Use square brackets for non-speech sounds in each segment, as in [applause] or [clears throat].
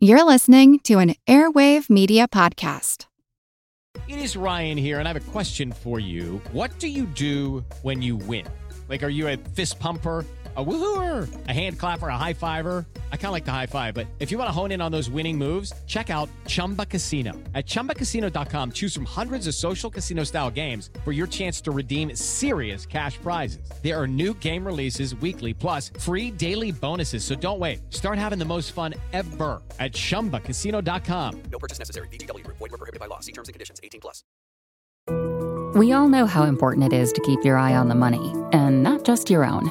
You're listening to an Airwave Media Podcast. It is Ryan here, and I have a question for you. What do you do when you win? Like, are you a fist pumper? A woohooer, a hand clapper, a high fiver. I kind of like the high five, but if you want to hone in on those winning moves, check out Chumba Casino. At ChumbaCasino.com, choose from hundreds of social casino style games for your chance to redeem serious cash prizes. There are new game releases weekly, plus free daily bonuses. So don't wait. Start having the most fun ever at ChumbaCasino.com. No purchase necessary. VGW Group. Void were prohibited by law. See terms and conditions. 18 plus. We all know how important it is to keep your eye on the money, and not just your own.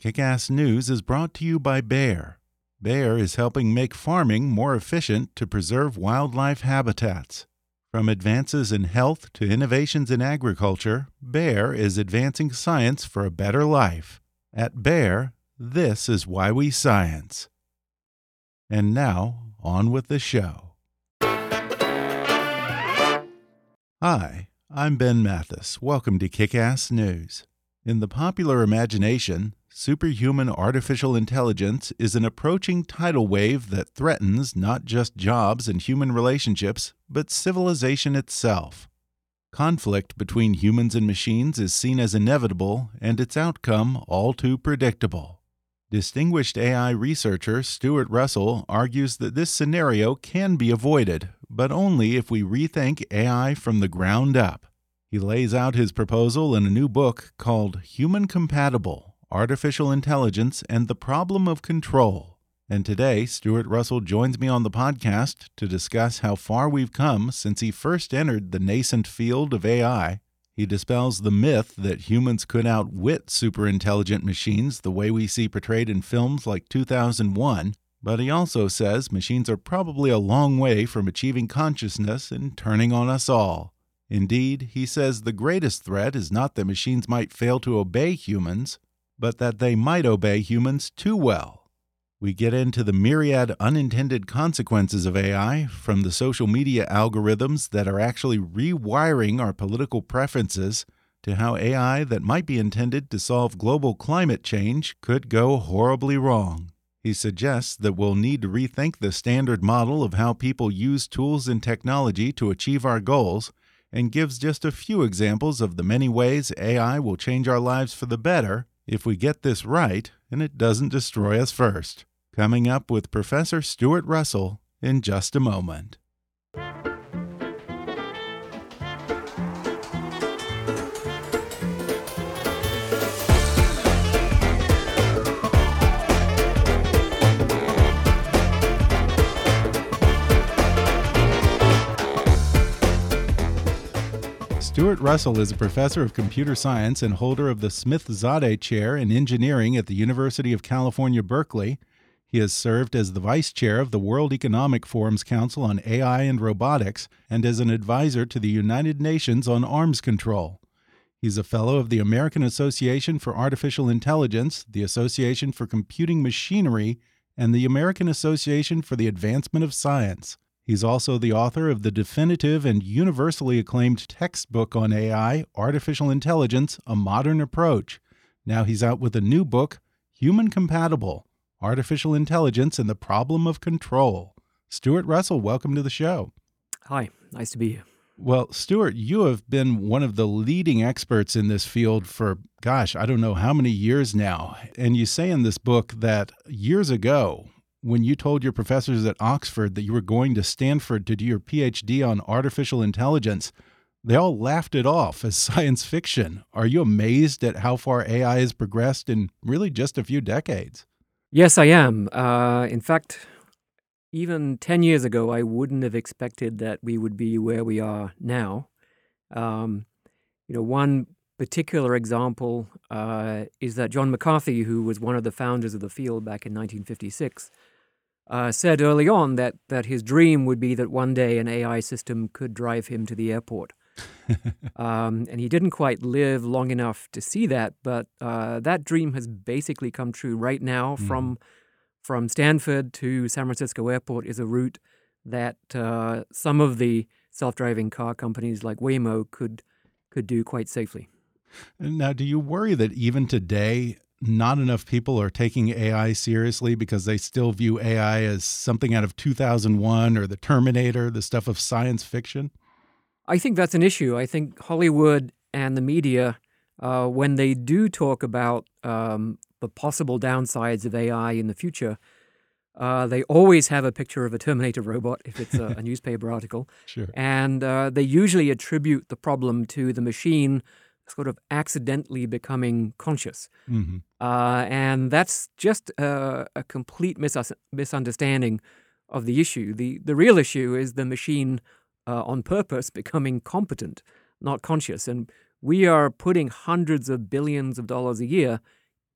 Kick Ass News is brought to you by Bayer. Bayer is helping make farming more efficient to preserve wildlife habitats. From advances in health to innovations in agriculture, Bayer is advancing science for a better life. At Bayer, this is why we science. And now, on with the show. Hi, I'm Ben Mathis. Welcome to Kickass News. In the popular imagination, superhuman artificial intelligence is an approaching tidal wave that threatens not just jobs and human relationships, but civilization itself. Conflict between humans and machines is seen as inevitable and its outcome all too predictable. Distinguished AI researcher Stuart Russell argues that this scenario can be avoided, but only if we rethink AI from the ground up. He lays out his proposal in a new book called Human Compatible Artificial Intelligence and the Problem of Control. And today, Stuart Russell joins me on the podcast to discuss how far we've come since he first entered the nascent field of AI. He dispels the myth that humans could outwit superintelligent machines the way we see portrayed in films like 2001, but he also says machines are probably a long way from achieving consciousness and turning on us all. Indeed, he says the greatest threat is not that machines might fail to obey humans, but that they might obey humans too well. We get into the myriad unintended consequences of AI, from the social media algorithms that are actually rewiring our political preferences, to how AI that might be intended to solve global climate change could go horribly wrong. He suggests that we'll need to rethink the standard model of how people use tools and technology to achieve our goals and gives just a few examples of the many ways AI will change our lives for the better if we get this right and it doesn't destroy us first. Coming up with Professor Stuart Russell in just a moment. Stuart Russell is a professor of computer science and holder of the Smith-Zadeh Chair in Engineering at the University of California, Berkeley. He has served as the vice chair of the World Economic Forum's Council on AI and Robotics and as an advisor to the United Nations on Arms Control. He's a fellow of the American Association for Artificial Intelligence, the Association for Computing Machinery, and the American Association for the Advancement of Science. He's also the author of the definitive and universally acclaimed textbook on AI, Artificial Intelligence A Modern Approach. Now he's out with a new book, Human Compatible Artificial Intelligence and the Problem of Control. Stuart Russell, welcome to the show. Hi, nice to be here. Well, Stuart, you have been one of the leading experts in this field for, gosh, I don't know how many years now. And you say in this book that years ago, when you told your professors at Oxford that you were going to Stanford to do your PhD on artificial intelligence, they all laughed it off as [laughs] science fiction. Are you amazed at how far AI has progressed in really just a few decades? Yes, I am. Uh, in fact, even 10 years ago, I wouldn't have expected that we would be where we are now. Um, you know, one particular example uh, is that John McCarthy, who was one of the founders of the field back in 1956, uh, said early on that, that his dream would be that one day an AI system could drive him to the airport. [laughs] um, and he didn't quite live long enough to see that, but uh, that dream has basically come true right now. Mm. From from Stanford to San Francisco Airport is a route that uh, some of the self-driving car companies like Waymo could could do quite safely. Now, do you worry that even today, not enough people are taking AI seriously because they still view AI as something out of 2001 or the Terminator, the stuff of science fiction? I think that's an issue. I think Hollywood and the media, uh, when they do talk about um, the possible downsides of AI in the future, uh, they always have a picture of a Terminator robot if it's a, a [laughs] newspaper article. Sure. And uh, they usually attribute the problem to the machine sort of accidentally becoming conscious. Mm -hmm. and that's just a, a complete mis misunderstanding of the issue. The, the real issue is the machine uh, on purpose [laughs] becoming competent, not conscious. And we are putting hundreds of billions of dollars a year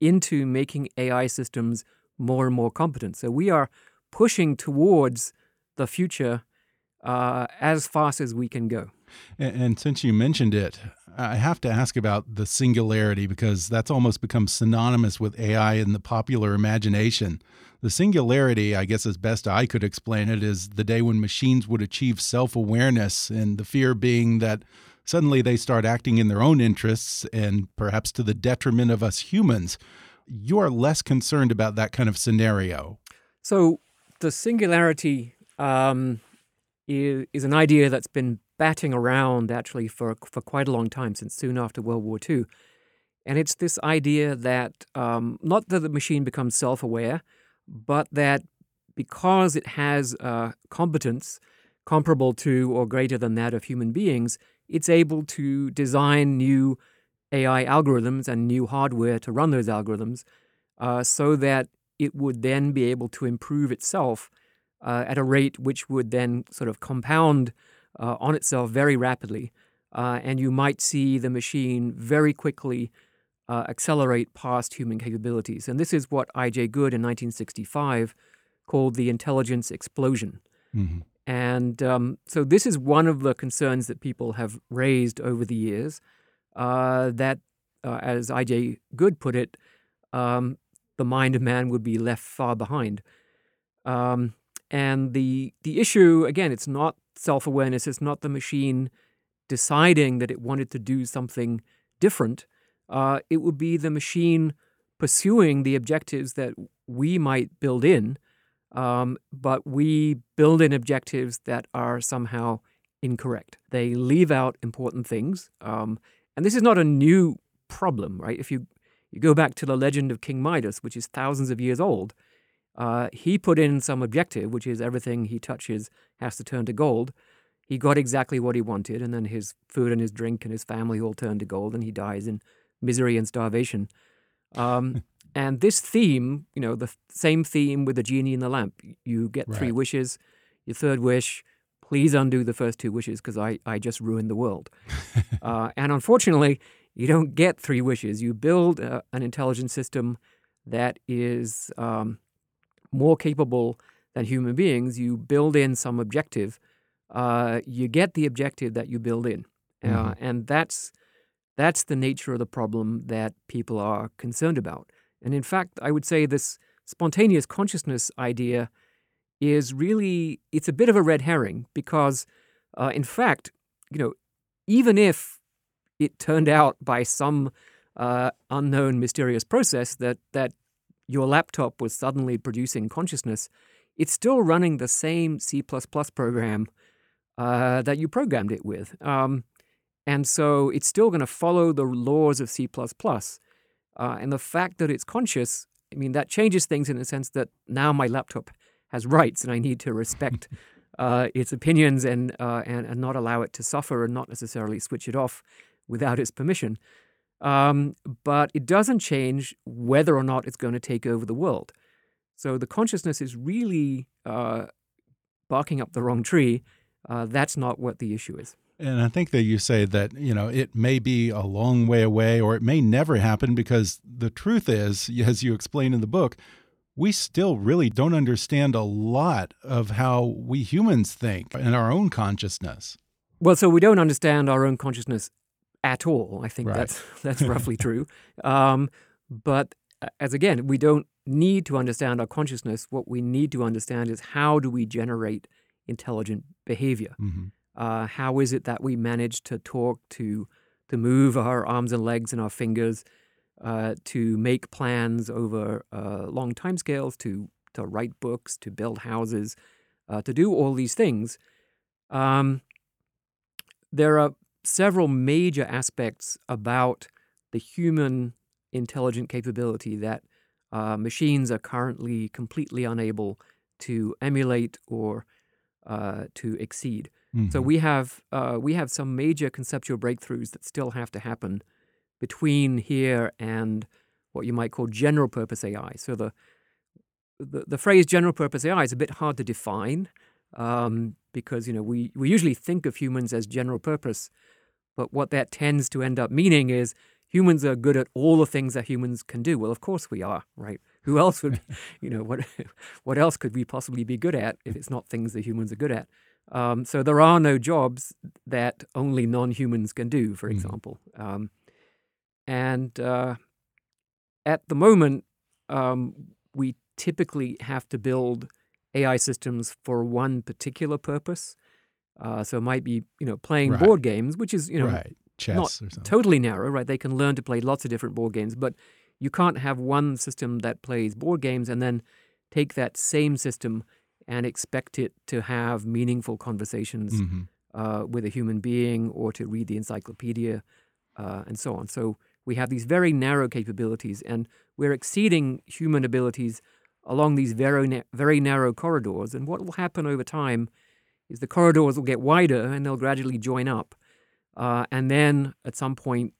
into making AI systems more and more competent. So we are pushing towards the future uh, as fast as we can go. And, and, since you mentioned it, I have to ask about the singularity because that's almost become synonymous with AI in the popular imagination. The singularity, I guess, as best I could explain it, is the day when machines would achieve self awareness, and the fear being that suddenly they start acting in their own interests and perhaps to the detriment of us humans. You are less concerned about that kind of scenario. So, the singularity um, is, is an idea that's been batting around actually for, for quite a long time, since soon after World War II. And it's this idea that um, not that the machine becomes self aware, but that because it has uh, competence comparable to or greater than that of human beings, it's able to design new AI algorithms and new hardware to run those algorithms uh, so that it would then be able to improve itself uh, at a rate which would then sort of compound uh, on itself very rapidly. Uh, and you might see the machine very quickly uh, accelerate past human capabilities. And this is what I.J. Good in 1965 called the intelligence explosion. Mm-hmm. And um, so this is one of the concerns that people have raised over the years uh, that, uh, as I.J. Good put it, um, the mind of man would be left far behind. Um, and the the issue again, it's not self awareness. It's not the machine deciding that it wanted to do something different uh, it would be the machine pursuing the objectives that we might build in, um, but we build in objectives that are somehow incorrect. They leave out important things. Um, and this is not a new problem, right? If you, you go back to the legend of King Midas, which is thousands of years old, uh, he put in some objective, which is everything he touches has to turn to gold. He got exactly what he wanted, and then his food and his drink and his family all turn to gold, and he dies in misery and starvation. Um, [laughs] and this theme, you know, the same theme with the genie in the lamp. You get right. three wishes. Your third wish, please undo the first two wishes because I, I just ruined the world. [laughs] uh, and unfortunately, you don't get three wishes. You build uh, an intelligent system that is um, more capable than human beings. You build in some objective. Uh, you get the objective that you build in. Uh, mm-hmm. And that's that's the nature of the problem that people are concerned about. And in fact, I would say this spontaneous consciousness idea is really it's a bit of a red herring because uh, in fact, you know, even if it turned out by some uh, unknown mysterious process that that your laptop was suddenly producing consciousness, it's still running the same C++ program uh, that you programmed it with. Um, and so it's still going to follow the laws of C. Uh, and the fact that it's conscious, I mean, that changes things in the sense that now my laptop has rights and I need to respect [laughs] uh, its opinions and, uh, and, and not allow it to suffer and not necessarily switch it off without its permission. Um, but it doesn't change whether or not it's going to take over the world. So the consciousness is really uh, barking up the wrong tree. Uh, that's not what the issue is. And I think that you say that, you know, it may be a long way away or it may never happen because the truth is, as you explain in the book, we still really don't understand a lot of how we humans think and our own consciousness. Well, so we don't understand our own consciousness at all. I think Right. that's that's roughly [laughs] true. Um, but uh, as again, we don't need to understand our consciousness. What we need to understand is how do we generate intelligent behavior? Mhm. Uh, how is it that we manage to talk, to to move our arms and legs and our fingers, uh, to make plans over uh, long timescales, to to write books, to build houses, uh, to do all these things? Um, there are several major aspects about the human intelligent capability that uh, machines are currently completely unable to emulate or uh, to exceed. So Mhm. we have uh, we have some major conceptual breakthroughs that still have to happen between here and what you might call general purpose AI. So the the, the phrase general purpose AI is a bit hard to define um, because you know we, we usually think of humans as general purpose, but what that tends to end up meaning is humans are good at all the things that humans can do. Well, of course we are, right? Who else would, [laughs] you know, what [laughs] what else could we possibly be good at if it's not things that humans are good at? Um, so there are no jobs that only non-humans can do, for Mhm. example. Um, and uh, at the moment, um, we typically have to build AI systems for one particular purpose. Uh, so it might be, you know, playing Right. board games, which is, you know, right. Chess not or something. totally narrow, right? They can learn to play lots of different board games, but you can't have one system that plays board games and then take that same system and expect it to have meaningful conversations Mhm. uh, with a human being or to read the encyclopedia uh, and so on. So we have these very narrow capabilities, and we're exceeding human abilities along these very na- very narrow corridors. And what will happen over time is the corridors will get wider and they'll gradually join up, uh, and then at some point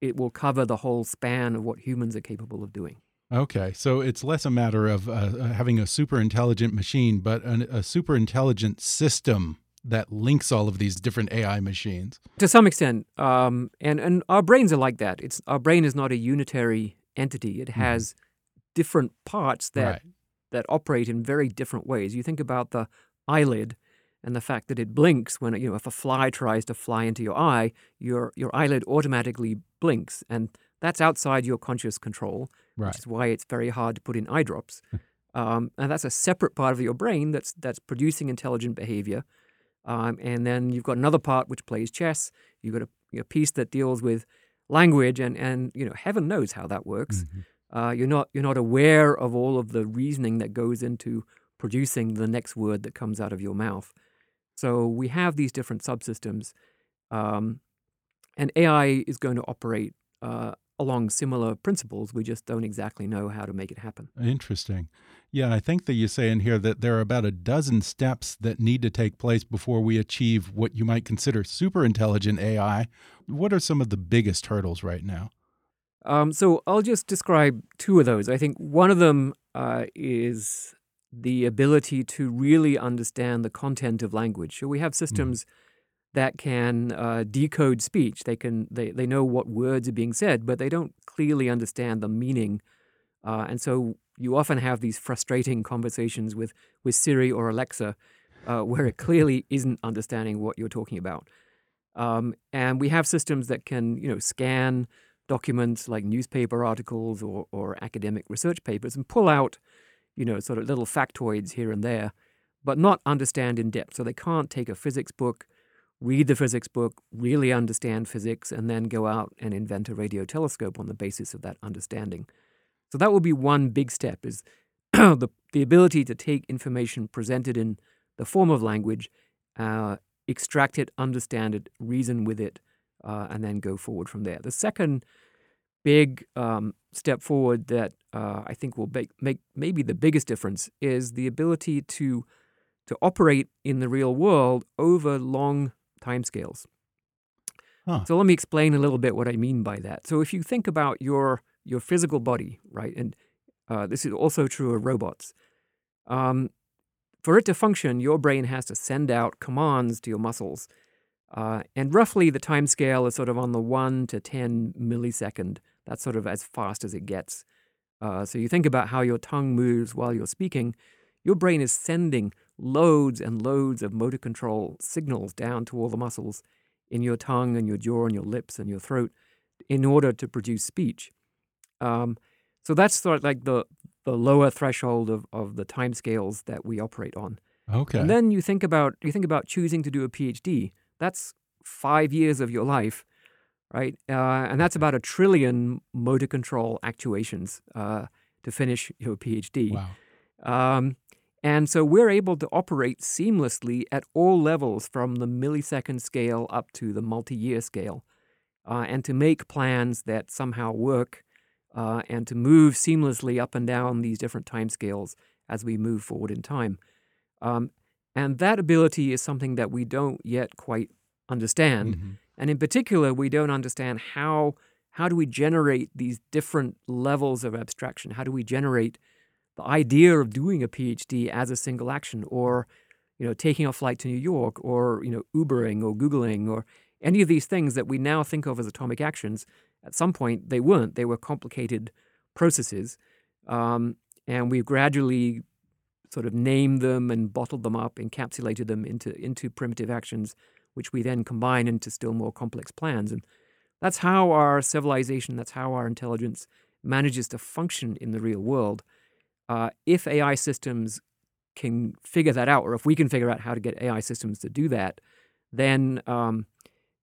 it will cover the whole span of what humans are capable of doing. Okay, so it's less a matter of uh, having a super intelligent machine, but an, a super intelligent system that links all of these different AI machines. to some extent um, and and our brains are like that it's our brain is not a unitary entity it has different parts that Right. that operate in very different ways you think about the eyelid and the fact that it blinks when you know if a fly tries to fly into your eye your your eyelid automatically blinks and that's outside your conscious control Right. which is why it's very hard to put in eye drops um, and that's a separate part of your brain that's that's producing intelligent behavior um, and then you've got another part which plays chess. You've got a, a piece that deals with language, and and you know heaven knows how that works. Uh, you're not you're not aware of all of the reasoning that goes into producing the next word that comes out of your mouth. So we have these different subsystems, um, and AI is going to operate uh, along similar principles. We just don't exactly know how to make it happen. Interesting. Yeah, I think that you say in here that there are about a dozen steps that need to take place before we achieve what you might consider super intelligent AI. What are some of the biggest hurdles right now? Um, so I'll just describe two of those. I think one of them uh, is the ability to really understand the content of language. So we have systems that can uh, decode speech. They can they, they know what words are being said, but they don't clearly understand the meaning. Uh, and so you often have these frustrating conversations with with Siri or Alexa, uh, [laughs] where it clearly isn't understanding what you're talking about. Um, and we have systems that can you know scan documents like newspaper articles or, or academic research papers and pull out, you know, sort of little factoids here and there, but not understand in depth. So they can't take a physics book, read the physics book, really understand physics, and then go out and invent a radio telescope on the basis of that understanding. So that will be one big step is [clears throat] the, the ability to take information presented in the form of language, uh, extract it, understand it, reason with it, uh, and then go forward from there. The second big um, step forward that uh, I think will make, make maybe the biggest difference is the ability to to operate in the real world over long timescales. Huh. So let me explain a little bit what I mean by that. So if you think about your your physical body, right, and uh, this is also true of robots. Um, for it to function, your brain has to send out commands to your muscles. Uh, and roughly the time scale is sort of on the 1 to 10 millisecond. That's sort of as fast as it gets. Uh, so you think about how your tongue moves while you're speaking. Your brain is sending loads and loads of motor control signals down to all the muscles in your tongue and your jaw and your lips and your throat in order to produce speech. Um, so that's sort of like the the lower threshold of, of the timescales that we operate on. Okay. And then you think about you think about choosing to do a PhD. That's five years of your life, right? Uh, and that's about a trillion motor control actuations uh, to finish your PhD. wow. Um, and so we're able to operate seamlessly at all levels from the millisecond scale up to the multi year scale, uh, and to make plans that somehow work uh, and to move seamlessly up and down these different time scales as we move forward in time. Um, and that ability is something that we don't yet quite understand. Mhm. And in particular, we don't understand how how do we generate these different levels of abstraction? How do we generate the idea of doing a PhD as a single action, or you know, taking a flight to New York, or you know, Ubering or Googling, or any of these things that we now think of as atomic actions? At some point, they weren't. They were complicated processes, um, and we've gradually sort of named them and bottled them up, encapsulated them into into primitive actions, which we then combine into still more complex plans. And that's how our civilization, that's how our intelligence manages to function in the real world. Uh, if AI systems can figure that out, or if we can figure out how to get AI systems to do that, then um,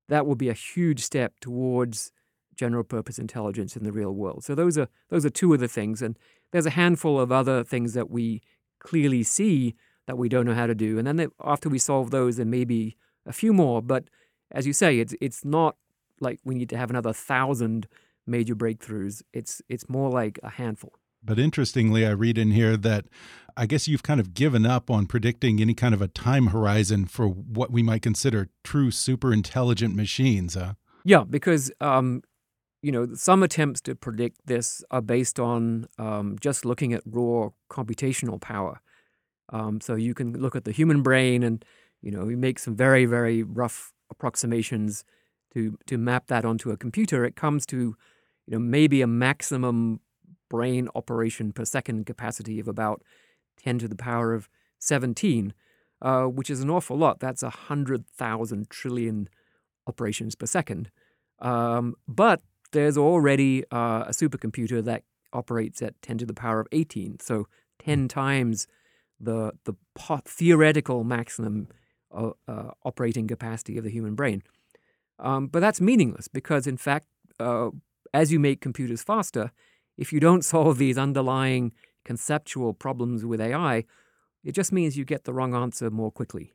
that will be a huge step towards general purpose intelligence in the real world. So those are those are two of the things, and there's a handful of other things that we clearly see that we don't know how to do, and then they, after we solve those, there may be a few more. But as you say, it's it's not like we need to have another thousand major breakthroughs. It's it's more like a handful. But interestingly, I read in here that I guess you've kind of given up on predicting any kind of a time horizon for what we might consider true super intelligent machines. Huh? Yeah, because um, you know some attempts to predict this are based on um, just looking at raw computational power. Um, so you can look at the human brain and you know we make some very very rough approximations to to map that onto a computer. It comes to you know maybe a maximum brain operation per second capacity of about 10 to the power of 17, uh, which is an awful lot. That's 100,000 trillion operations per second. Um, but there's already uh, a supercomputer that operates at 10 to the power of 18, so 10 times the, the theoretical maximum uh, uh, operating capacity of the human brain. Um, but that's meaningless because, in fact, uh, as you make computers faster, if you don't [laughs] solve these underlying conceptual problems with AI, it just means you get the wrong answer more quickly,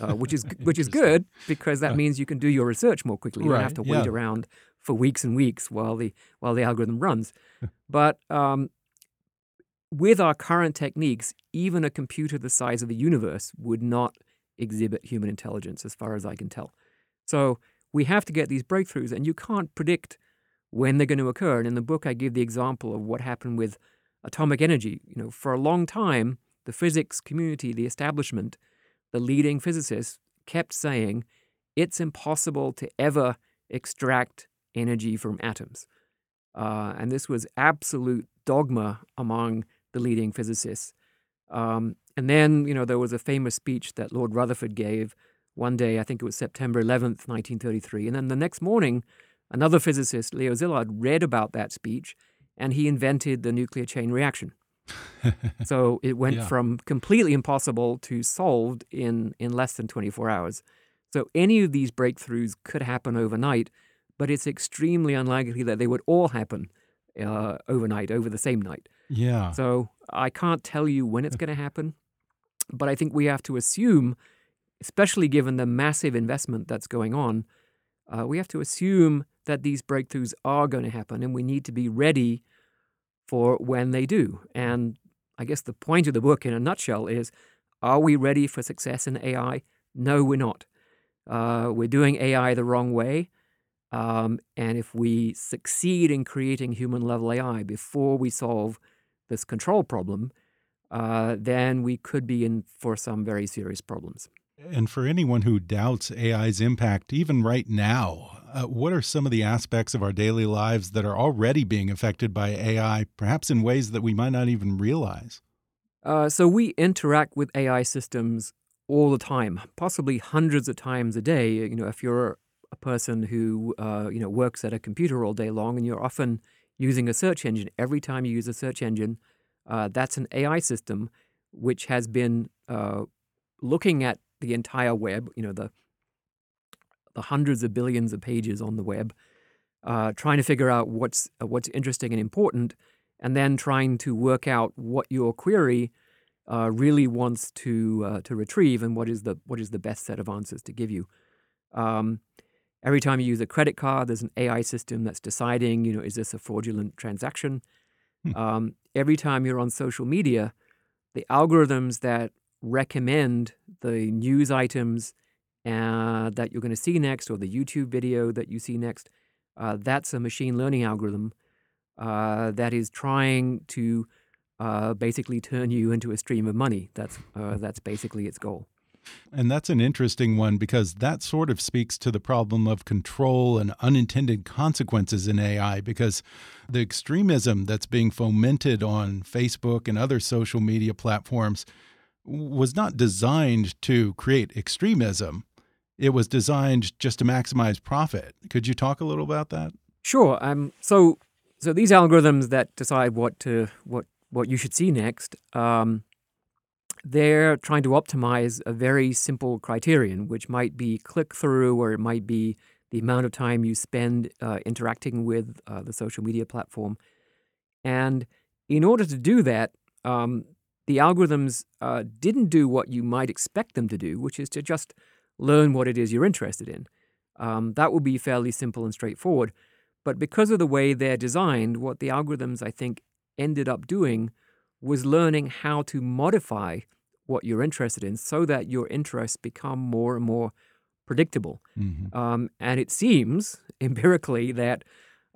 uh, which is which is [laughs] good because that means you can do your research more quickly. You don't have to wait yeah. around for weeks and weeks while the while the algorithm runs. [laughs] but um, with our current techniques, even a computer the size of the universe would not exhibit human intelligence, as far as I can tell. So we have to get these breakthroughs, and you can't predict when they're going to occur. And in the book, I give the example of what happened with atomic energy. You know, for a long time, the physics community, the establishment, the leading physicists kept saying it's impossible to ever extract energy from atoms. Uh, and this was absolute dogma among the leading physicists. Um, and then, you know, there was a famous speech that Lord Rutherford gave one day, I think it was September 11th, 1933. And then the next morning, another physicist, Leo Szilard, read about that speech and he invented the nuclear chain reaction. [laughs] so it went Yeah. from completely impossible to solved in, in less than 24 hours. So any of these breakthroughs could happen overnight, but it's extremely unlikely that they would all happen uh, overnight, over the same night. Yeah. So I can't tell you when it's going to happen, but I think we have to assume, especially given the massive investment that's going on, uh, we have to assume that these breakthroughs are going to happen, and we need to be ready for when they do. And I guess the point of the book, in a nutshell, is: Are we ready for success in AI? No, we're not. Uh, we're doing AI the wrong way. Um, and if we succeed in creating human level AI before we solve this control problem, uh, then we could be in for some very serious problems. And for anyone who doubts AI's impact, even right now, Uh, what are some of the aspects of our daily lives that are already being affected by AI, perhaps in ways that we might not even realize? Uh, so we interact with AI systems all the time, possibly hundreds of times a day. You know, if you're person who uh, you know works at a computer all day long and you're often using a search engine, every time you use a search engine, uh, that's an AI system which has been uh, looking at the entire web. You know, the the hundreds of billions of pages on the web, uh, trying to figure out what's uh, what's interesting and important, and then trying to work out what your query uh, really wants to to retrieve and what is the what is the best set of answers to give you. Um, every time you use a credit card, there's an AI system that's deciding, you know, is this a fraudulent transaction? Hmm. Um, every time you're on social media, the algorithms that recommend the news items uh, that you're going to see next or the YouTube video that you see next, uh, that's a machine learning algorithm uh, that is trying to uh, basically turn you into a stream of money. That's, uh, that's basically its goal. And that's an interesting one because that sort of speaks to the problem of control and unintended consequences in AI. Because the extremism that's being fomented on Facebook and other social media platforms was not designed to create extremism. It was designed just to maximize profit. Could you talk a little about that? Sure. Um, so, so these algorithms that decide what to what what you should see next, um, they're trying to optimize a very simple criterion, which might be click through, or it might be the amount of time you spend uh, interacting with uh, the social media platform. And in order to do that, um, the algorithms uh, didn't do what you might expect them to do, which is to just learn what it is you're interested in. Um, that would be fairly simple and straightforward. But because of the way they're designed, what the algorithms, I think, ended up doing was learning how to modify what you're interested in so that your interests become more and more predictable. Mm-hmm. Um, and it seems [laughs] empirically that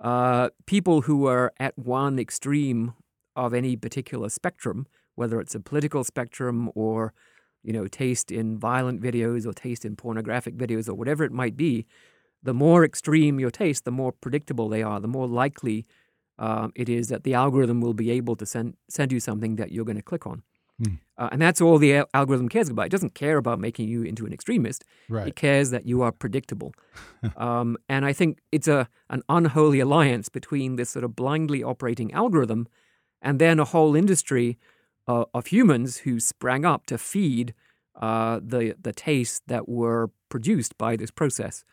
uh, people who are at one extreme of any particular spectrum whether it's a political spectrum or you know taste in violent videos or taste in pornographic videos or whatever it might be the more extreme your taste the more predictable they are the more likely uh, it is that the algorithm will be able to send send you something that you're going to click on mm. uh, and that's all the algorithm cares about it doesn't care about making you into an extremist right. it cares that you are predictable [laughs] um, and i think it's a an unholy alliance between this sort of blindly operating algorithm and then a whole industry uh, of humans who sprang up to feed uh, the the tastes that were produced by this process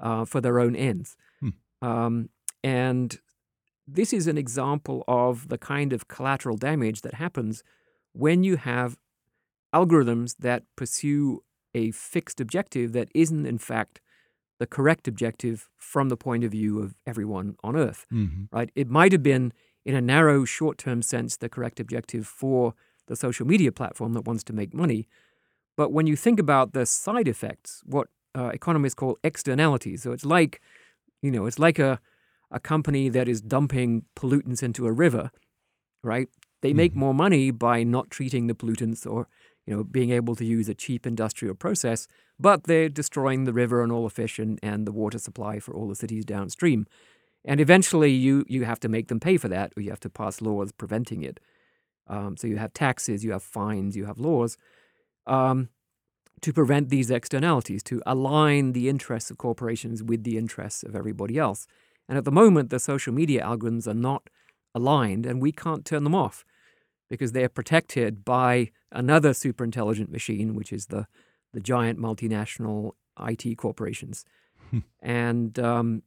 uh, for their own ends. Hmm. Um, and this is an example of the kind of collateral damage that happens when you have algorithms that pursue a fixed objective that isn't, in fact, the correct objective from the point of view of everyone on Earth. Mm-hmm. Right? It might have been in a narrow, short term sense, the correct objective for the social media platform that wants to make money. But when you think about the side effects, what uh, economists call externalities, so it's like, you know, it's like a, a company that is dumping pollutants into a river, right? They make mm-hmm. more money by not treating the pollutants or, you know, being able to use a cheap industrial process, but they're destroying the river and all the fish and, and the water supply for all the cities downstream. And eventually, you you have to make them pay for that, or you have to pass laws preventing it. Um, so you have taxes, you have fines, you have laws um, to prevent these externalities, to align the interests of corporations with the interests of everybody else. And at the moment, the social media algorithms are not aligned, and we can't turn them off because they're protected by another super intelligent machine, which is the the giant multinational IT corporations. [laughs] and um,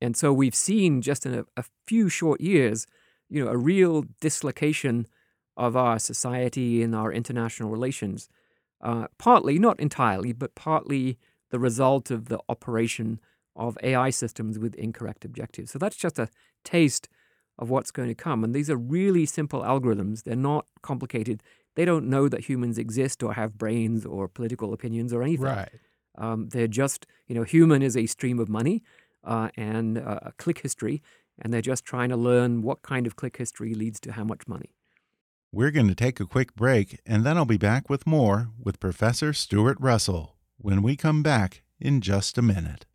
and so we've seen just in a, a, few short years, you know, a real dislocation of our society and our international relations. Uh, partly, not entirely, but partly the result of the operation of AI systems with incorrect objectives. So that's just a taste of what's going to come. And these are really simple algorithms. They're not complicated. They don't know that humans exist or have brains or political opinions or anything. Right. Um, they're just, you know, human is a stream of money uh, and uh, a click history, and they're just trying to learn what kind of click history leads to how much money. We're going to take a quick break, and then I'll be back with more with Professor Stuart Russell when we come back in just a minute.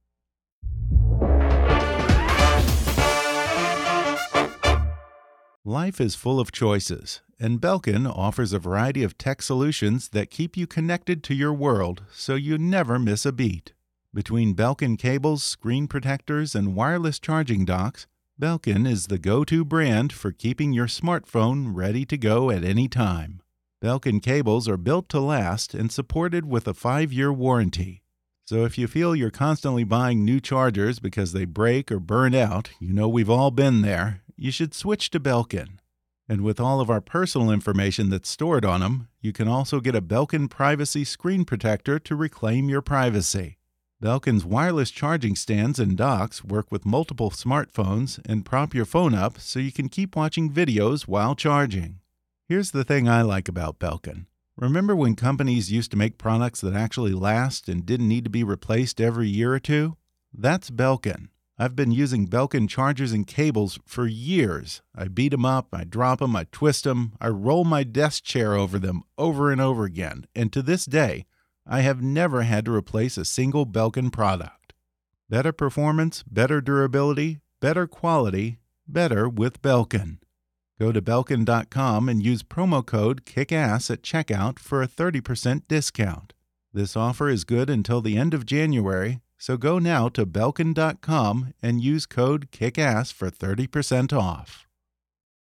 Life is full of choices, and Belkin offers a variety of tech solutions that keep you connected to your world so you never miss a beat. Between Belkin cables, screen protectors, and wireless charging docks, Belkin is the go to brand for keeping your smartphone ready to go at any time. Belkin cables are built to last and supported with a five year warranty. So if you feel you're constantly buying new chargers because they break or burn out, you know we've all been there, you should switch to Belkin. And with all of our personal information that's stored on them, you can also get a Belkin Privacy Screen Protector to reclaim your privacy. Belkin's wireless charging stands and docks work with multiple smartphones and prop your phone up so you can keep watching videos while charging. Here's the thing I like about Belkin. Remember when companies used to make products that actually last and didn't need to be replaced every year or two? That's Belkin. I've been using Belkin chargers and cables for years. I beat them up, I drop them, I twist them, I roll my desk chair over them over and over again, and to this day, I have never had to replace a single Belkin product. Better performance, better durability, better quality, better with Belkin. Go to Belkin.com and use promo code KICKASS at checkout for a 30% discount. This offer is good until the end of January, so go now to Belkin.com and use code KICKASS for 30% off.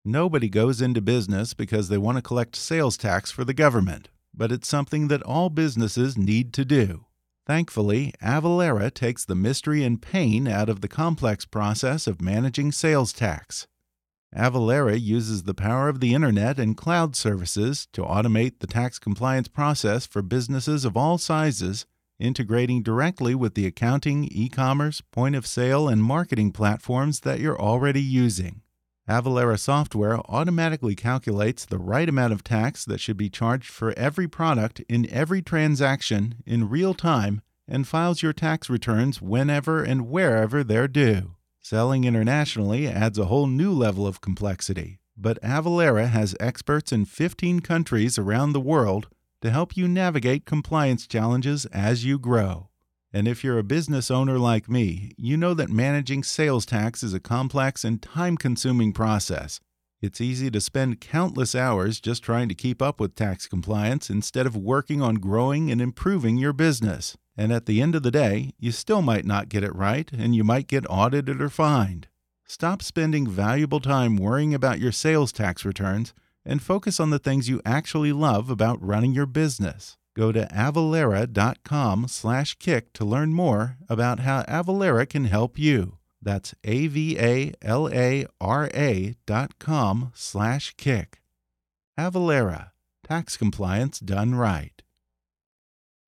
Nobody goes into business because they want to collect sales tax for the government, but it's something that all businesses need to do. Thankfully, Avalara takes the mystery and pain out of the complex process of managing sales tax. Avalara uses the power of the internet and cloud services to automate the tax compliance process for businesses of all sizes integrating directly with the accounting, e commerce, point of sale, and marketing platforms that you're already using. Avalara software automatically calculates the right amount of tax that should be charged for every product in every transaction in real time and files your tax returns whenever and wherever they're due. Selling internationally adds a whole new level of complexity, but Avalara has experts in 15 countries around the world to help you navigate compliance challenges as you grow. And if you're a business owner like me, you know that managing sales tax is a complex and time consuming process. It's easy to spend countless hours just trying to keep up with tax compliance instead of working on growing and improving your business. And at the end of the day, you still might not get it right and you might get audited or fined. Stop spending valuable time worrying about your sales tax returns and focus on the things you actually love about running your business. Go to avalara.com slash kick to learn more about how Avalara can help you. That's A-V-A-L-A-R-A dot com slash kick. Avalara, tax compliance done right.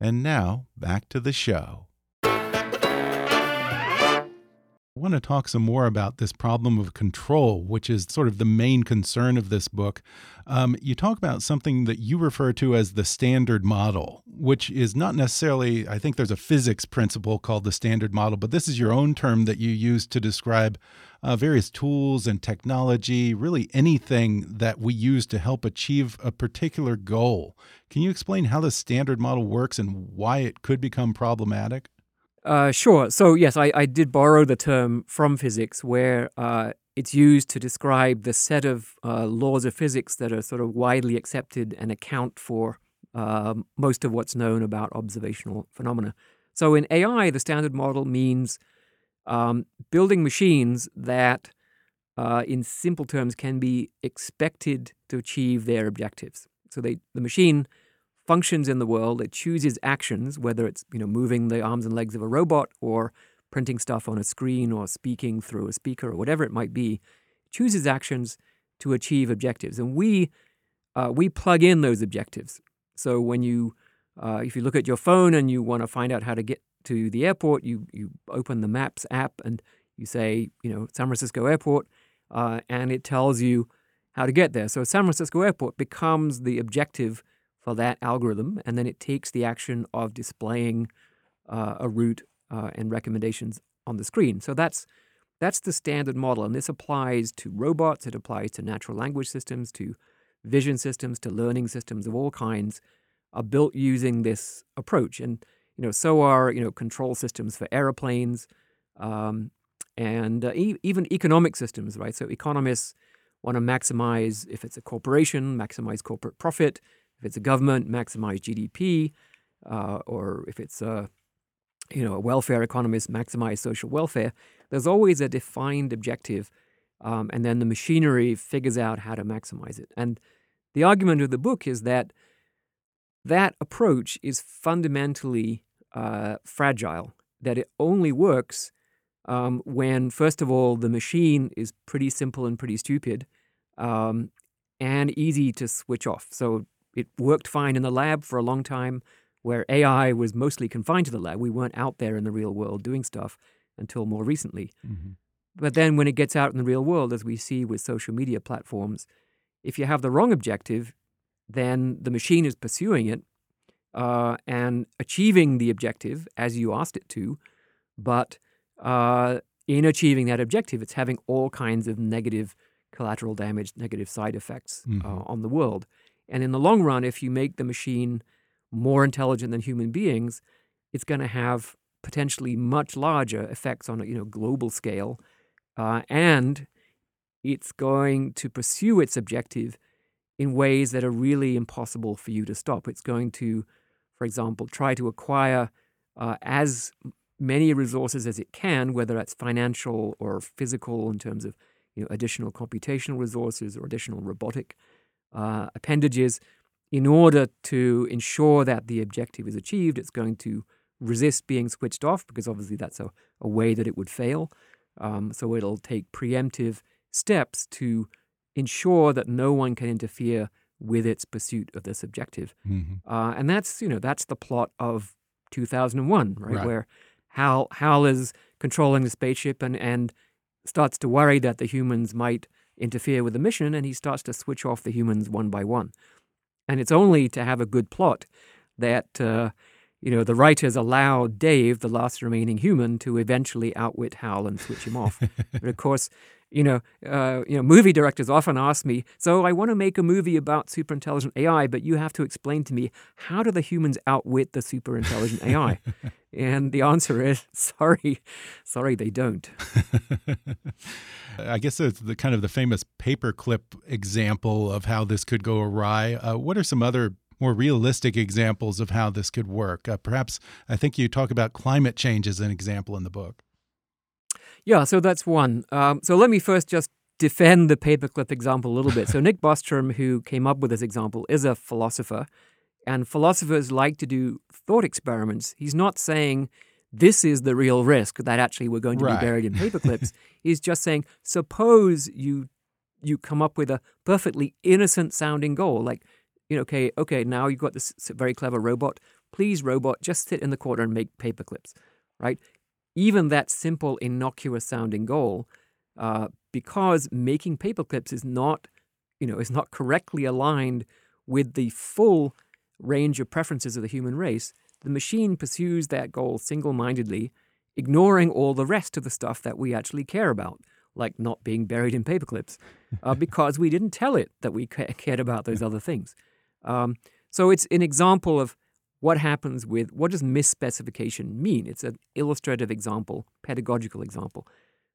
And now, back to the show. I want to talk some more about this problem of control, which is sort of the main concern of this book. Um, you talk about something that you refer to as the standard model, which is not necessarily, I think there's a physics principle called the standard model, but this is your own term that you use to describe uh, various tools and technology, really anything that we use to help achieve a particular goal. Can you explain how the standard model works and why it could become problematic? Uh, sure. So, yes, I, I did borrow the term from physics, where uh, it's used to describe the set of uh, laws of physics that are sort of widely accepted and account for um, most of what's known about observational phenomena. So, in AI, the standard model means um, building machines that, uh, in simple terms, can be expected to achieve their objectives. So, they, the machine functions in the world. It chooses actions, whether it's you know moving the arms and legs of a robot or printing stuff on a screen or speaking through a speaker or whatever it might be. Chooses actions to achieve objectives, and we uh, we plug in those objectives. So when you uh, if you look at your phone and you want to find out how to get to the airport, you you open the Maps app and you say you know San Francisco Airport, uh, and it tells you how to get there. So San Francisco Airport becomes the objective for that algorithm, and then it takes the action of displaying uh, a route uh, and recommendations on the screen. So that's that's the standard model, and this applies to robots. It applies to natural language systems, to vision systems, to learning systems of all kinds, are built using this approach. And you know, so are you know control systems for aeroplanes, um, and uh, e- even economic systems, right? So economists want to maximize, if it's a corporation, maximize corporate profit. If it's a government, maximize GDP. Uh, or if it's a, you know, a welfare economist, maximize social welfare. There's always a defined objective, um, and then the machinery figures out how to maximize it. And the argument of the book is that that approach is fundamentally uh, fragile, that it only works um, when, first of all, the machine is pretty simple and pretty stupid um, and easy to switch off. So it worked fine in the lab for a long time, where AI was mostly confined to the lab. We weren't out there in the real world doing stuff until more recently. Mm-hmm. But then when it gets out in the real world, as we see with social media platforms, if you have the wrong objective, then the machine is pursuing it uh, and achieving the objective as you asked it to. But uh, in achieving that objective, it's having all kinds of negative collateral damage, negative side effects uh, mm-hmm. uh, on the world. And in the long run, if you make the machine more intelligent than human beings, it's going to have potentially much larger effects on a you know global scale, uh, and it's going to pursue its objective in ways that are really impossible for you to stop. It's going to, for example, try to acquire uh, as many resources as it can, whether that's financial or physical in terms of you know, additional computational resources or additional robotic uh, appendages. In order to ensure that the objective is achieved, it's going to resist being switched off because obviously that's a, a way that it would fail. Um, so it'll take preemptive steps to ensure that no one can interfere with its pursuit of this objective. Mm-hmm. Uh, and that's you know that's the plot of 2001, right? right. Where Hal Hal is controlling the spaceship and and starts to worry that the humans might interfere with the mission, and he starts to switch off the humans one by one. And it's only to have a good plot that uh, you know the writers allow Dave, the last remaining human, to eventually outwit Hal and switch him off. but of course, you know, uh, you know, movie directors often ask me, "So I want to make a movie about super intelligent AI, but you have to explain to me how do the humans outwit the super intelligent AI?" [laughs] and the answer is, "Sorry, sorry, they don't." [laughs] I guess it's the kind of the famous paperclip example of how this could go awry. Uh, what are some other more realistic examples of how this could work? Uh, perhaps I think you talk about climate change as an example in the book. Yeah, so that's one. Um, so let me first just defend the paperclip example a little bit. So [laughs] Nick Bostrom, who came up with this example, is a philosopher, and philosophers like to do thought experiments. He's not saying this is the real risk that actually we're going to right. be buried in [laughs] paperclips. He's just saying, suppose you you come up with a perfectly innocent sounding goal, like you know, okay, okay, now you've got this very clever robot. Please, robot, just sit in the corner and make paperclips, right? Even that simple, innocuous sounding goal, uh, because making paperclips is not, you know, is not correctly aligned with the full range of preferences of the human race, the machine pursues that goal single mindedly, ignoring all the rest of the stuff that we actually care about, like not being buried in paperclips, uh, [laughs] because we didn't tell it that we cared about those other things. Um, so it's an example of what happens with what does misspecification mean? It's an illustrative example, pedagogical example.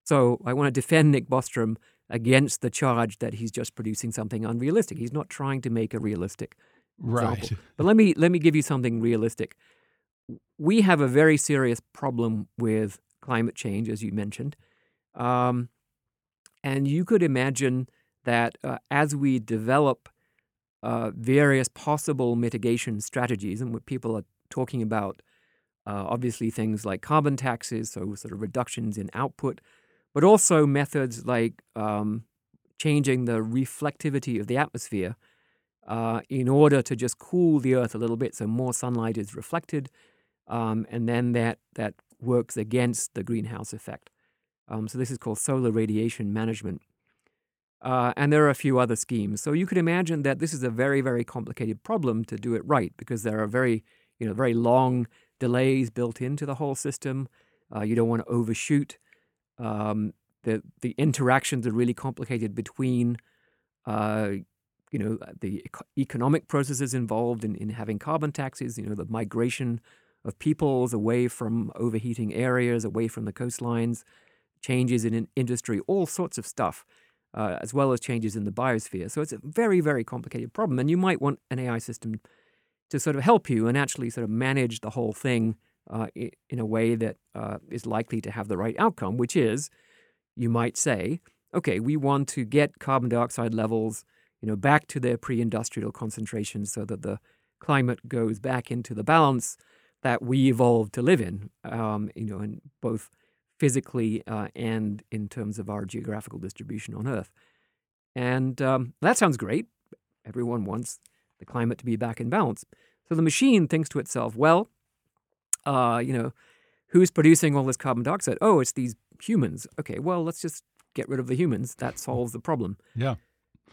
So I want to defend Nick Bostrom against the charge that he's just producing something unrealistic. He's not trying to make a realistic right. example. But let me let me give you something realistic. We have a very serious problem with climate change, as you mentioned, um, and you could imagine that uh, as we develop uh, various possible mitigation strategies, and what people are talking about, uh, obviously things like carbon taxes, so sort of reductions in output, but also methods like um, changing the reflectivity of the atmosphere uh, in order to just cool the Earth a little bit, so more sunlight is reflected, um, and then that that works against the greenhouse effect. Um, so this is called solar radiation management. Uh, and there are a few other schemes. So you could imagine that this is a very, very complicated problem to do it right because there are very, you know, very long delays built into the whole system. Uh, you don't want to overshoot. Um, the the interactions are really complicated between, uh, you know, the economic processes involved in, in having carbon taxes. You know, the migration of peoples away from overheating areas, away from the coastlines, changes in industry, all sorts of stuff. Uh, as well as changes in the biosphere. So it's a very, very complicated problem. And you might want an AI system to sort of help you and actually sort of manage the whole thing uh, in a way that uh, is likely to have the right outcome, which is you might say, okay, we want to get carbon dioxide levels you know, back to their pre-industrial concentrations so that the climate goes back into the balance that we evolved to live in, um, you know, in both physically uh, and in terms of our geographical distribution on Earth. And um, that sounds great. Everyone wants the climate to be back in balance. So the machine thinks to itself, well, uh, you know, who's producing all this carbon dioxide? Oh, it's these humans. Okay, well, let's just get rid of the humans. That [laughs] solves the problem. Yeah.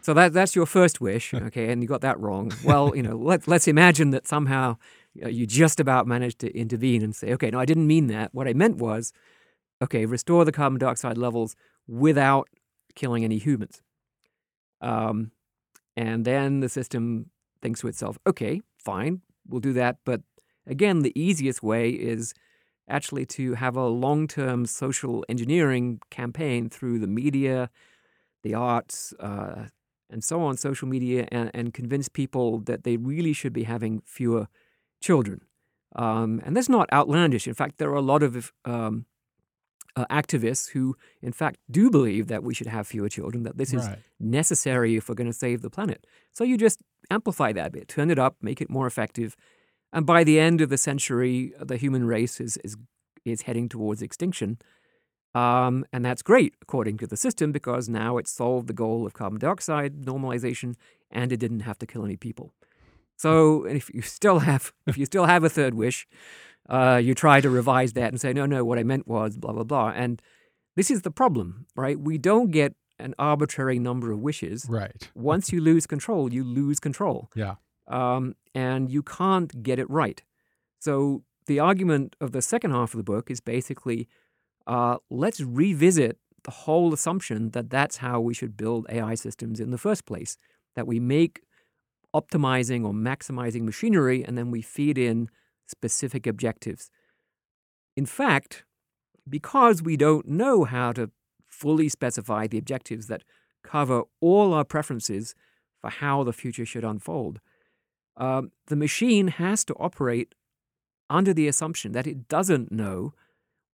So that that's your first wish, [laughs] okay, and you got that wrong. Well, you know, let let's imagine that somehow you just about managed to intervene and say, okay, no, I didn't mean that. What I meant was, okay, restore the carbon dioxide levels without killing any humans. Um, and then the system thinks to itself, okay, fine, we'll do that. But again, the easiest way is actually to have a long term social engineering campaign through the media, the arts, uh, and so on social media and, and convince people that they really should be having fewer children. Um, and that's not outlandish. In fact, there are a lot of um, uh, activists who, in fact, do believe that we should have fewer children, that this Right. is necessary if we're going to save the planet. So you just amplify that a bit, turn it up, make it more effective. And by the end of the century, the human race is, is, is heading towards extinction. Um, and that's great, according to the system, because now it solved the goal of carbon dioxide normalization and it didn't have to kill any people. So if you still have if you still have a third wish, uh, you try to revise that and say, no, no, what I meant was blah blah blah. And this is the problem, right? We don't get an arbitrary number of wishes. Right. Once you lose control, you lose control Yeah. um, and you can't get it right. So the argument of the second half of the book is basically uh, let's revisit the whole assumption that that's how we should build AI systems in the first place. That we make optimizing or maximizing machinery and then we feed in specific objectives. In fact, because we don't know how to fully specify the objectives that cover all our preferences for how the future should unfold, um, the machine has to operate under the assumption that it doesn't know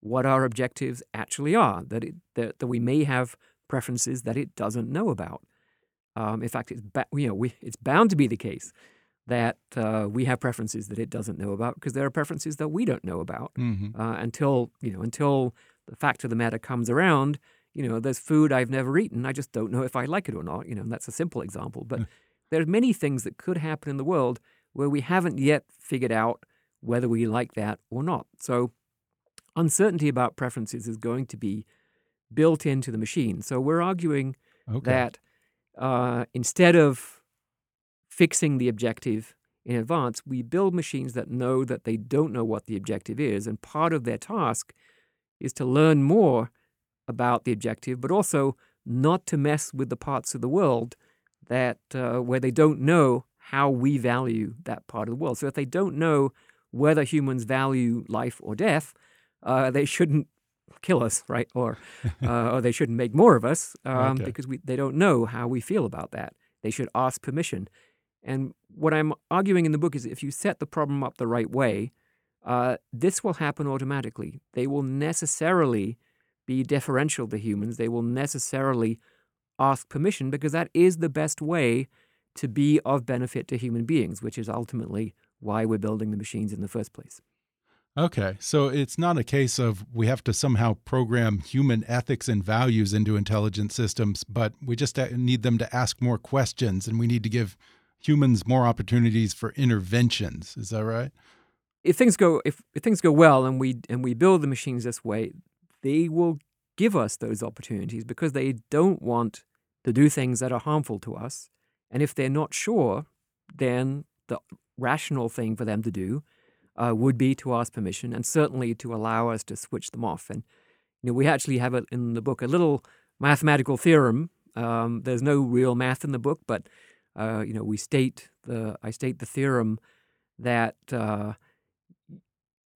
what our objectives actually are, that, it, that, that we may have preferences that it doesn't know about. Um, in fact, it's, ba- you know, we, it's bound to be the case that uh, we have preferences that it doesn't know about because there are preferences that we don't know about hmm uh, until you know until the fact of the matter comes around. You know, there's food I've never eaten. I just don't know if I like it or not. You know, and that's a simple example. But there are many things that could happen in the world where we haven't yet figured out whether we like that or not. So uncertainty about preferences is going to be built into the machine. So we're arguing Okay. that uh, instead of fixing the objective in advance, we build machines that know that they don't know what the objective is. And part of their task is to learn more about the objective, but also not to mess with the parts of the world that uh, where they don't know how we value that part of the world. So if they don't know whether humans value life or death, uh, they shouldn't kill us, right? Or [laughs] uh, or they shouldn't make more of us um, Okay. because we, they don't know how we feel about that. They should ask permission. And what I'm arguing in the book is if you set the problem up the right way, uh, this will happen automatically. They will necessarily be deferential to humans. They will necessarily ask permission because that is the best way to be of benefit to human beings, which is ultimately why we're building the machines in the first place. Okay, so it's not a case of we have to somehow program human ethics and values into intelligent systems, but we just uh, need them to ask more questions and we need to give humans more opportunities for interventions. Is that right? if things go if, if things go well and we and we build the machines this way, they will give us those opportunities because they don't want to do things that are harmful to us. And if they're not sure, then the rational thing for them to do uh, would be to ask permission and certainly to allow us to switch them off. And you know, we actually have it in the book a little mathematical theorem. Um, there's no real math in the book, but uh, you know, we state the I state the theorem that uh,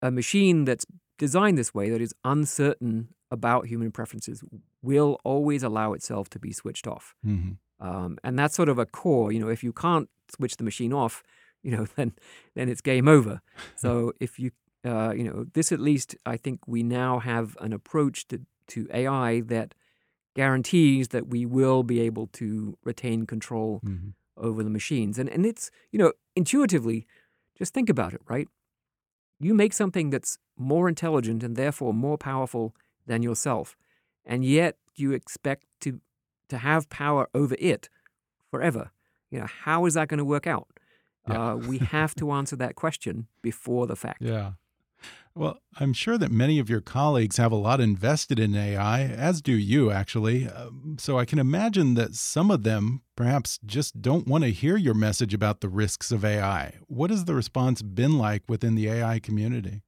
a machine that's designed this way, that is uncertain about human preferences will always allow itself to be switched off. hmm Um, and that's sort of a core. You know, if you can't switch the machine off, [laughs] you know, then then it's game over. So [laughs] if you, uh, you know, this at least I think we now have an approach to to AI that guarantees that we will be able to retain control hmm over the machines. And and it's you know intuitively, just think about it, right? You make something that's more intelligent and therefore more powerful than yourself, and yet you expect to to have power over it forever. You know how is that going to work out? Yeah. Uh, we have to [laughs] answer that question before the fact. Yeah. Well, I'm sure that many of your colleagues have a lot invested in AI, as do you, actually. Um, so I can imagine that some of them perhaps just don't want to hear your message about the risks of AI. What has the response been like within the AI community?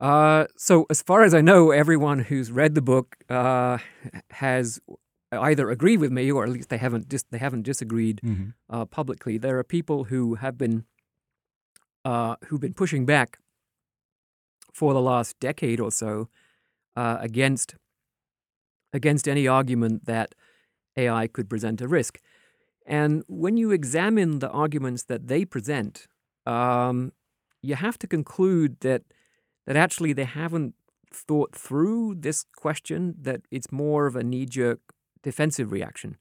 Uh, so as far as I know, everyone who's read the book uh, has either agreed with me or at least they haven't dis- they haven't disagreed hmm uh, publicly. There are people who have been uh, who've been pushing back for the last decade or so uh, against against any argument that AI could present a risk. And when you examine the arguments that they present, um, you have to conclude that that actually they haven't thought through this question. That it's more of a knee-jerk defensive reaction.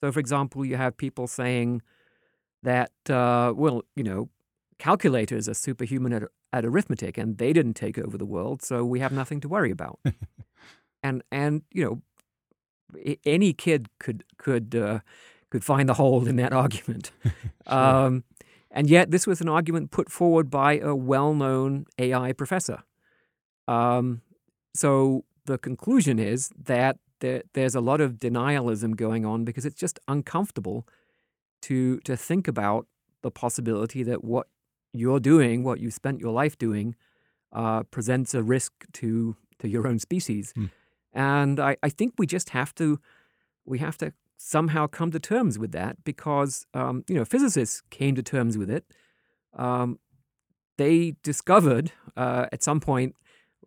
So, for example, you have people saying that, uh, well, you know, calculators are superhuman at, at arithmetic, and they didn't take over the world, so we have nothing to worry about. [laughs] and and you know, any kid could could uh, could find the hole in that argument. [laughs] um, and yet, this was an argument put forward by a well-known AI professor. Um, so the conclusion is that there, there's a lot of denialism going on because it's just uncomfortable to to think about the possibility that what you're doing, what you spent your life doing, uh, presents a risk to to your own species. Hmm. And I, I think we just have to we have to somehow come to terms with that because um, you know physicists came to terms with it. Um, they discovered uh, at some point,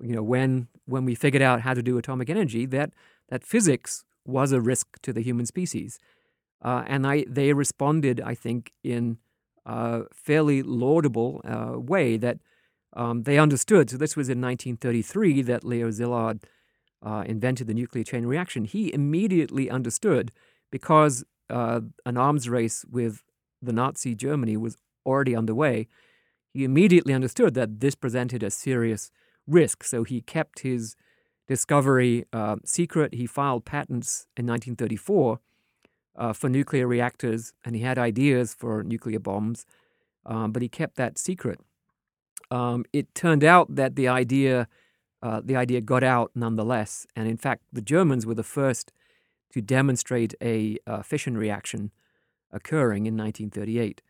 you know, when when we figured out how to do atomic energy, that that physics was a risk to the human species, uh, and I they responded, I think, in a fairly laudable uh, way that um, they understood. So this was in 1933 that Leo Szilard uh, invented the nuclear chain reaction. He immediately understood because uh, an arms race with the Nazi Germany was already underway. He immediately understood that this presented a serious risk. So he kept his discovery uh, secret. He filed patents in 1934 uh, for nuclear reactors, and he had ideas for nuclear bombs, um, but he kept that secret. Um, it turned out that the idea, uh, the idea got out nonetheless, and in fact, the Germans were the first to demonstrate a uh, fission reaction occurring in 1938.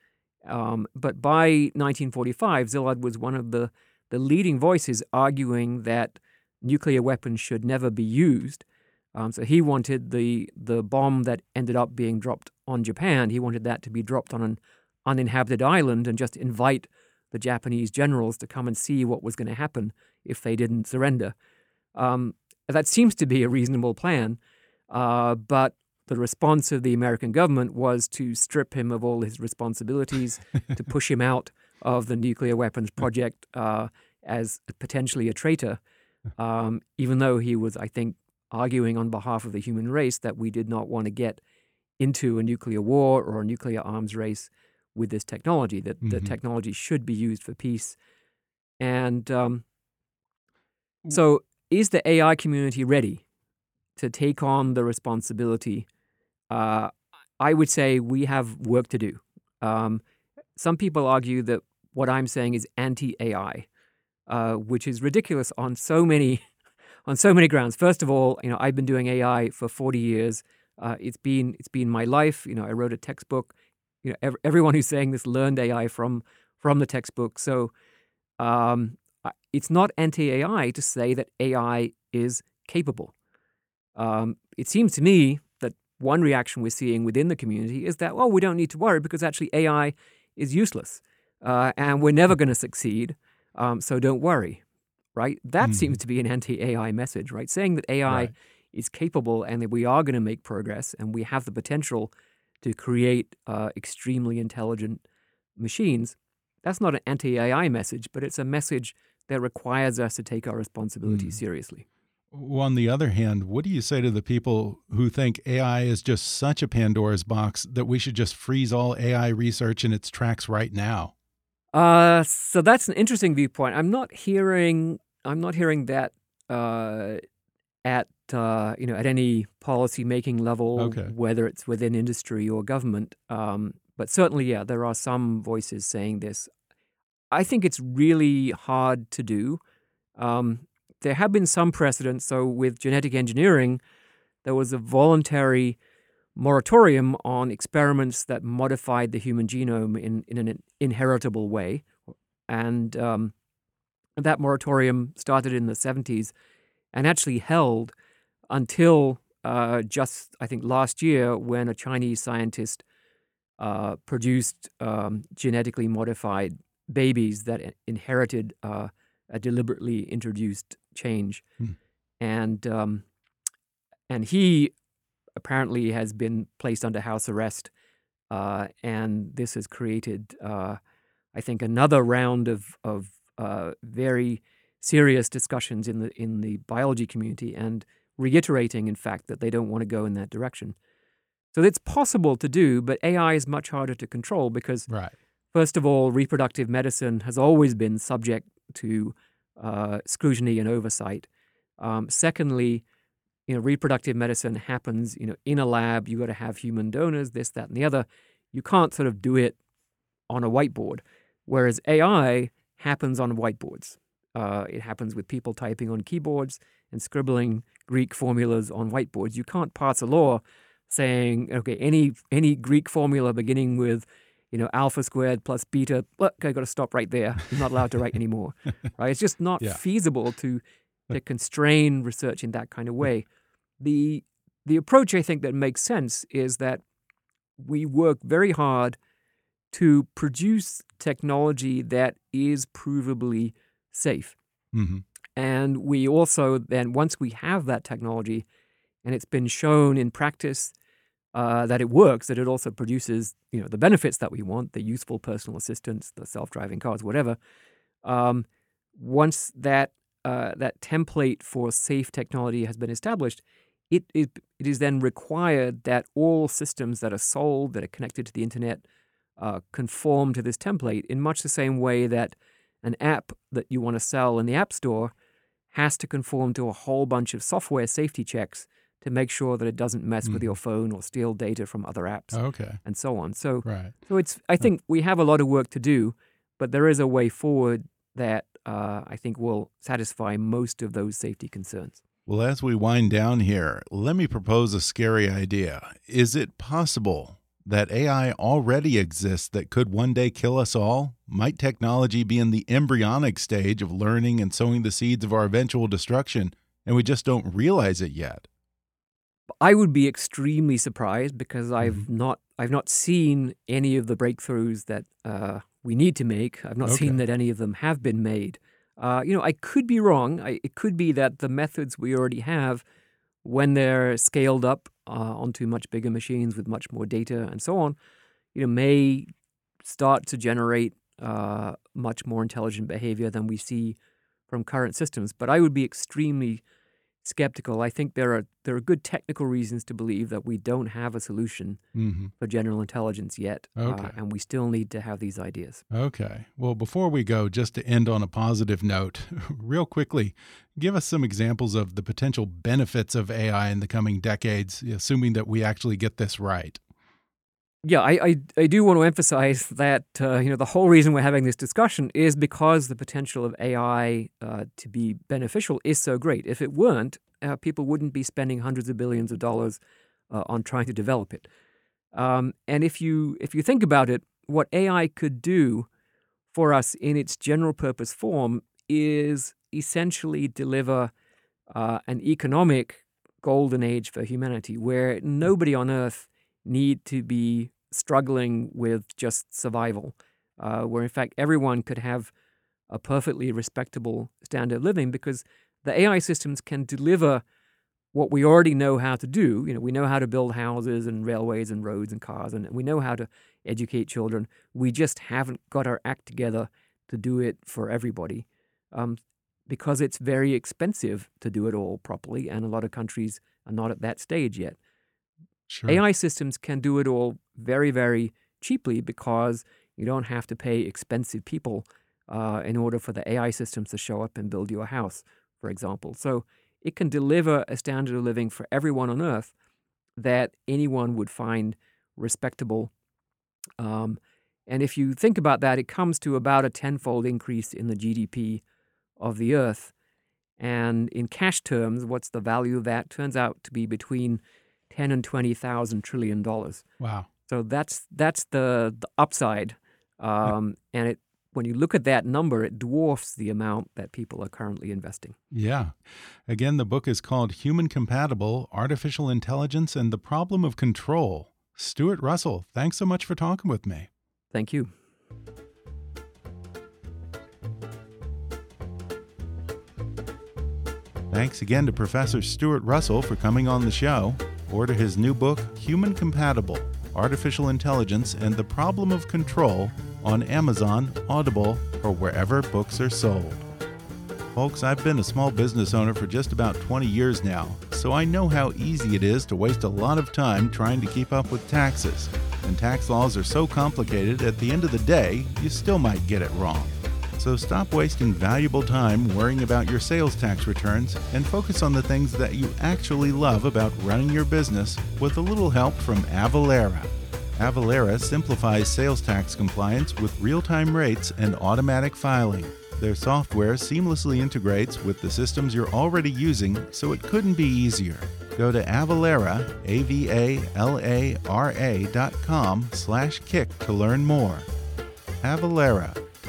Um, but by 1945, Szilard was one of the, the leading voices arguing that nuclear weapons should never be used. Um, so he wanted the the bomb that ended up being dropped on Japan. He wanted that to be dropped on an uninhabited island and just invite the Japanese generals to come and see what was going to happen if they didn't surrender. Um, that seems to be a reasonable plan, uh, but the response of the American government was to strip him of all his responsibilities, [laughs] to push him out of the nuclear weapons project uh, as potentially a traitor, um, even though he was, I think, arguing on behalf of the human race that we did not want to get into a nuclear war or a nuclear arms race with this technology, that the Mhm. technology should be used for peace. And um, so, is the AI community ready to take on the responsibility? Uh, I would say we have work to do. Um, some people argue that what I'm saying is anti-AI, uh, which is ridiculous on so many on so many grounds. First of all, you know, I've been doing AI for 40 years. Uh, it's been it's been my life. You know, I wrote a textbook. You know, ev- everyone who's saying this learned AI from from the textbook. So um, it's not anti-AI to say that AI is capable. Um, it seems to me that one reaction we're seeing within the community is that, well, we don't need to worry because actually AI is useless uh, and we're never going to succeed. Um, so don't worry. Right? That Mhm. seems to be an anti-AI message, right? Saying that AI Right. is capable and that we are going to make progress and we have the potential to create uh, extremely intelligent machines. That's not an anti-AI message, but it's a message that requires us to take our responsibility Mm. seriously. On the other hand, what do you say to the people who think AI is just such a Pandora's box that we should just freeze all AI research in its tracks right now? Uh, so that's an interesting viewpoint. I'm not hearing. I'm not hearing that uh, at uh, you know at any policy making level, Okay. whether it's within industry or government. Um, but certainly, yeah, there are some voices saying this. I think it's really hard to do. Um, there have been some precedents. So with genetic engineering, there was a voluntary moratorium on experiments that modified the human genome in, in an inheritable way. And um, that moratorium started in the 70s and actually held until uh, just, I think, last year when a Chinese scientist uh, produced um, genetically modified babies that inherited uh, a deliberately introduced change. Hmm. And, um, and he apparently has been placed under house arrest. Uh, and this has created, uh, I think, another round of, of uh, very serious discussions in the, in the biology community and reiterating, in fact, that they don't want to go in that direction. So it's possible to do, but AI is much harder to control because Right. First of all, reproductive medicine has always been subject to uh, scrutiny and oversight. Um, secondly, you know, reproductive medicine happens, you know, in a lab. You got to have human donors, this, that, and the other. You can't sort of do it on a whiteboard. Whereas AI happens on whiteboards. Uh, it happens with people typing on keyboards and scribbling Greek formulas on whiteboards. You can't pass a law saying, okay, any any Greek formula beginning with you know, alpha squared plus beta. Look, I got to stop right there. I'm not allowed to write anymore. [laughs] right? It's just not Yeah. feasible to to constrain research in that kind of way. The the approach I think that makes sense is that we work very hard to produce technology that is provably safe. hmm And we also then, once we have that technology and it's been shown in practice uh, that it works, that it also produces, you know, the benefits that we want, the useful personal assistance, the self-driving cars, whatever. Um, once that uh, that template for safe technology has been established, it, it it is then required that all systems that are sold that are connected to the internet uh, conform to this template in much the same way that an app that you want to sell in the App Store has to conform to a whole bunch of software safety checks to make sure that it doesn't mess with Mhm. your phone or steal data from other apps Okay. and so on. So, Right. so it's I think we have a lot of work to do, but there is a way forward that uh, I think will satisfy most of those safety concerns. Well, as we wind down here, let me propose a scary idea. Is it possible that AI already exists that could one day kill us all? Might technology be in the embryonic stage of learning and sowing the seeds of our eventual destruction, and we just don't realize it yet? I would be extremely surprised because I've not I've not seen any of the breakthroughs that uh, we need to make. I've not Okay. seen that any of them have been made. Uh, you know, I could be wrong. I, it could be that the methods we already have, when they're scaled up uh, onto much bigger machines with much more data and so on, you know, may start to generate uh, much more intelligent behavior than we see from current systems. But I would be extremely skeptical. I think there are there are good technical reasons to believe that we don't have a solution hmm for general intelligence yet, Okay. uh, and we still need to have these ideas. Okay. Well, before we go, just to end on a positive note, [laughs] real quickly, give us some examples of the potential benefits of AI in the coming decades, assuming that we actually get this right. Yeah, I, I, I do want to emphasize that uh, you know the whole reason we're having this discussion is because the potential of AI uh, to be beneficial is so great. If it weren't, uh, people wouldn't be spending hundreds of billions of dollars uh, on trying to develop it. Um, and if you if you think about it, what AI could do for us in its general purpose form is essentially deliver uh, an economic golden age for humanity, where nobody on Earth need to be struggling with just survival, uh, where in fact everyone could have a perfectly respectable standard of living because the AI systems can deliver what we already know how to do. You know, we know how to build houses and railways and roads and cars, and we know how to educate children. We just haven't got our act together to do it for everybody um, because it's very expensive to do it all properly, and a lot of countries are not at that stage yet. Sure. AI systems can do it all very, very cheaply because you don't have to pay expensive people uh, in order for the AI systems to show up and build you a house, for example. So it can deliver a standard of living for everyone on earth that anyone would find respectable. Um, and if you think about that, it comes to about a tenfold increase in the GDP of the earth. And in cash terms, what's the value of that? Turns out to be between 10 and 20,000 trillion dollars. Wow. So that's that's the, the upside. Um, and it when you look at that number, it dwarfs the amount that people are currently investing. Yeah. Again, the book is called Human Compatible Artificial Intelligence and the Problem of Control. Stuart Russell, thanks so much for talking with me. Thank you. Thanks again to Professor Stuart Russell for coming on the show. Order his new book, Human Compatible Artificial Intelligence and the Problem of Control, on Amazon, Audible, or wherever books are sold. Folks, I've been a small business owner for just about 20 years now, so I know how easy it is to waste a lot of time trying to keep up with taxes. And tax laws are so complicated, at the end of the day, you still might get it wrong. So stop wasting valuable time worrying about your sales tax returns and focus on the things that you actually love about running your business with a little help from Avalara. Avalara simplifies sales tax compliance with real time rates and automatic filing. Their software seamlessly integrates with the systems you're already using, so it couldn't be easier. Go to Avalara, A-V-A-L-A-R-A dot com slash kick to learn more. Avalara,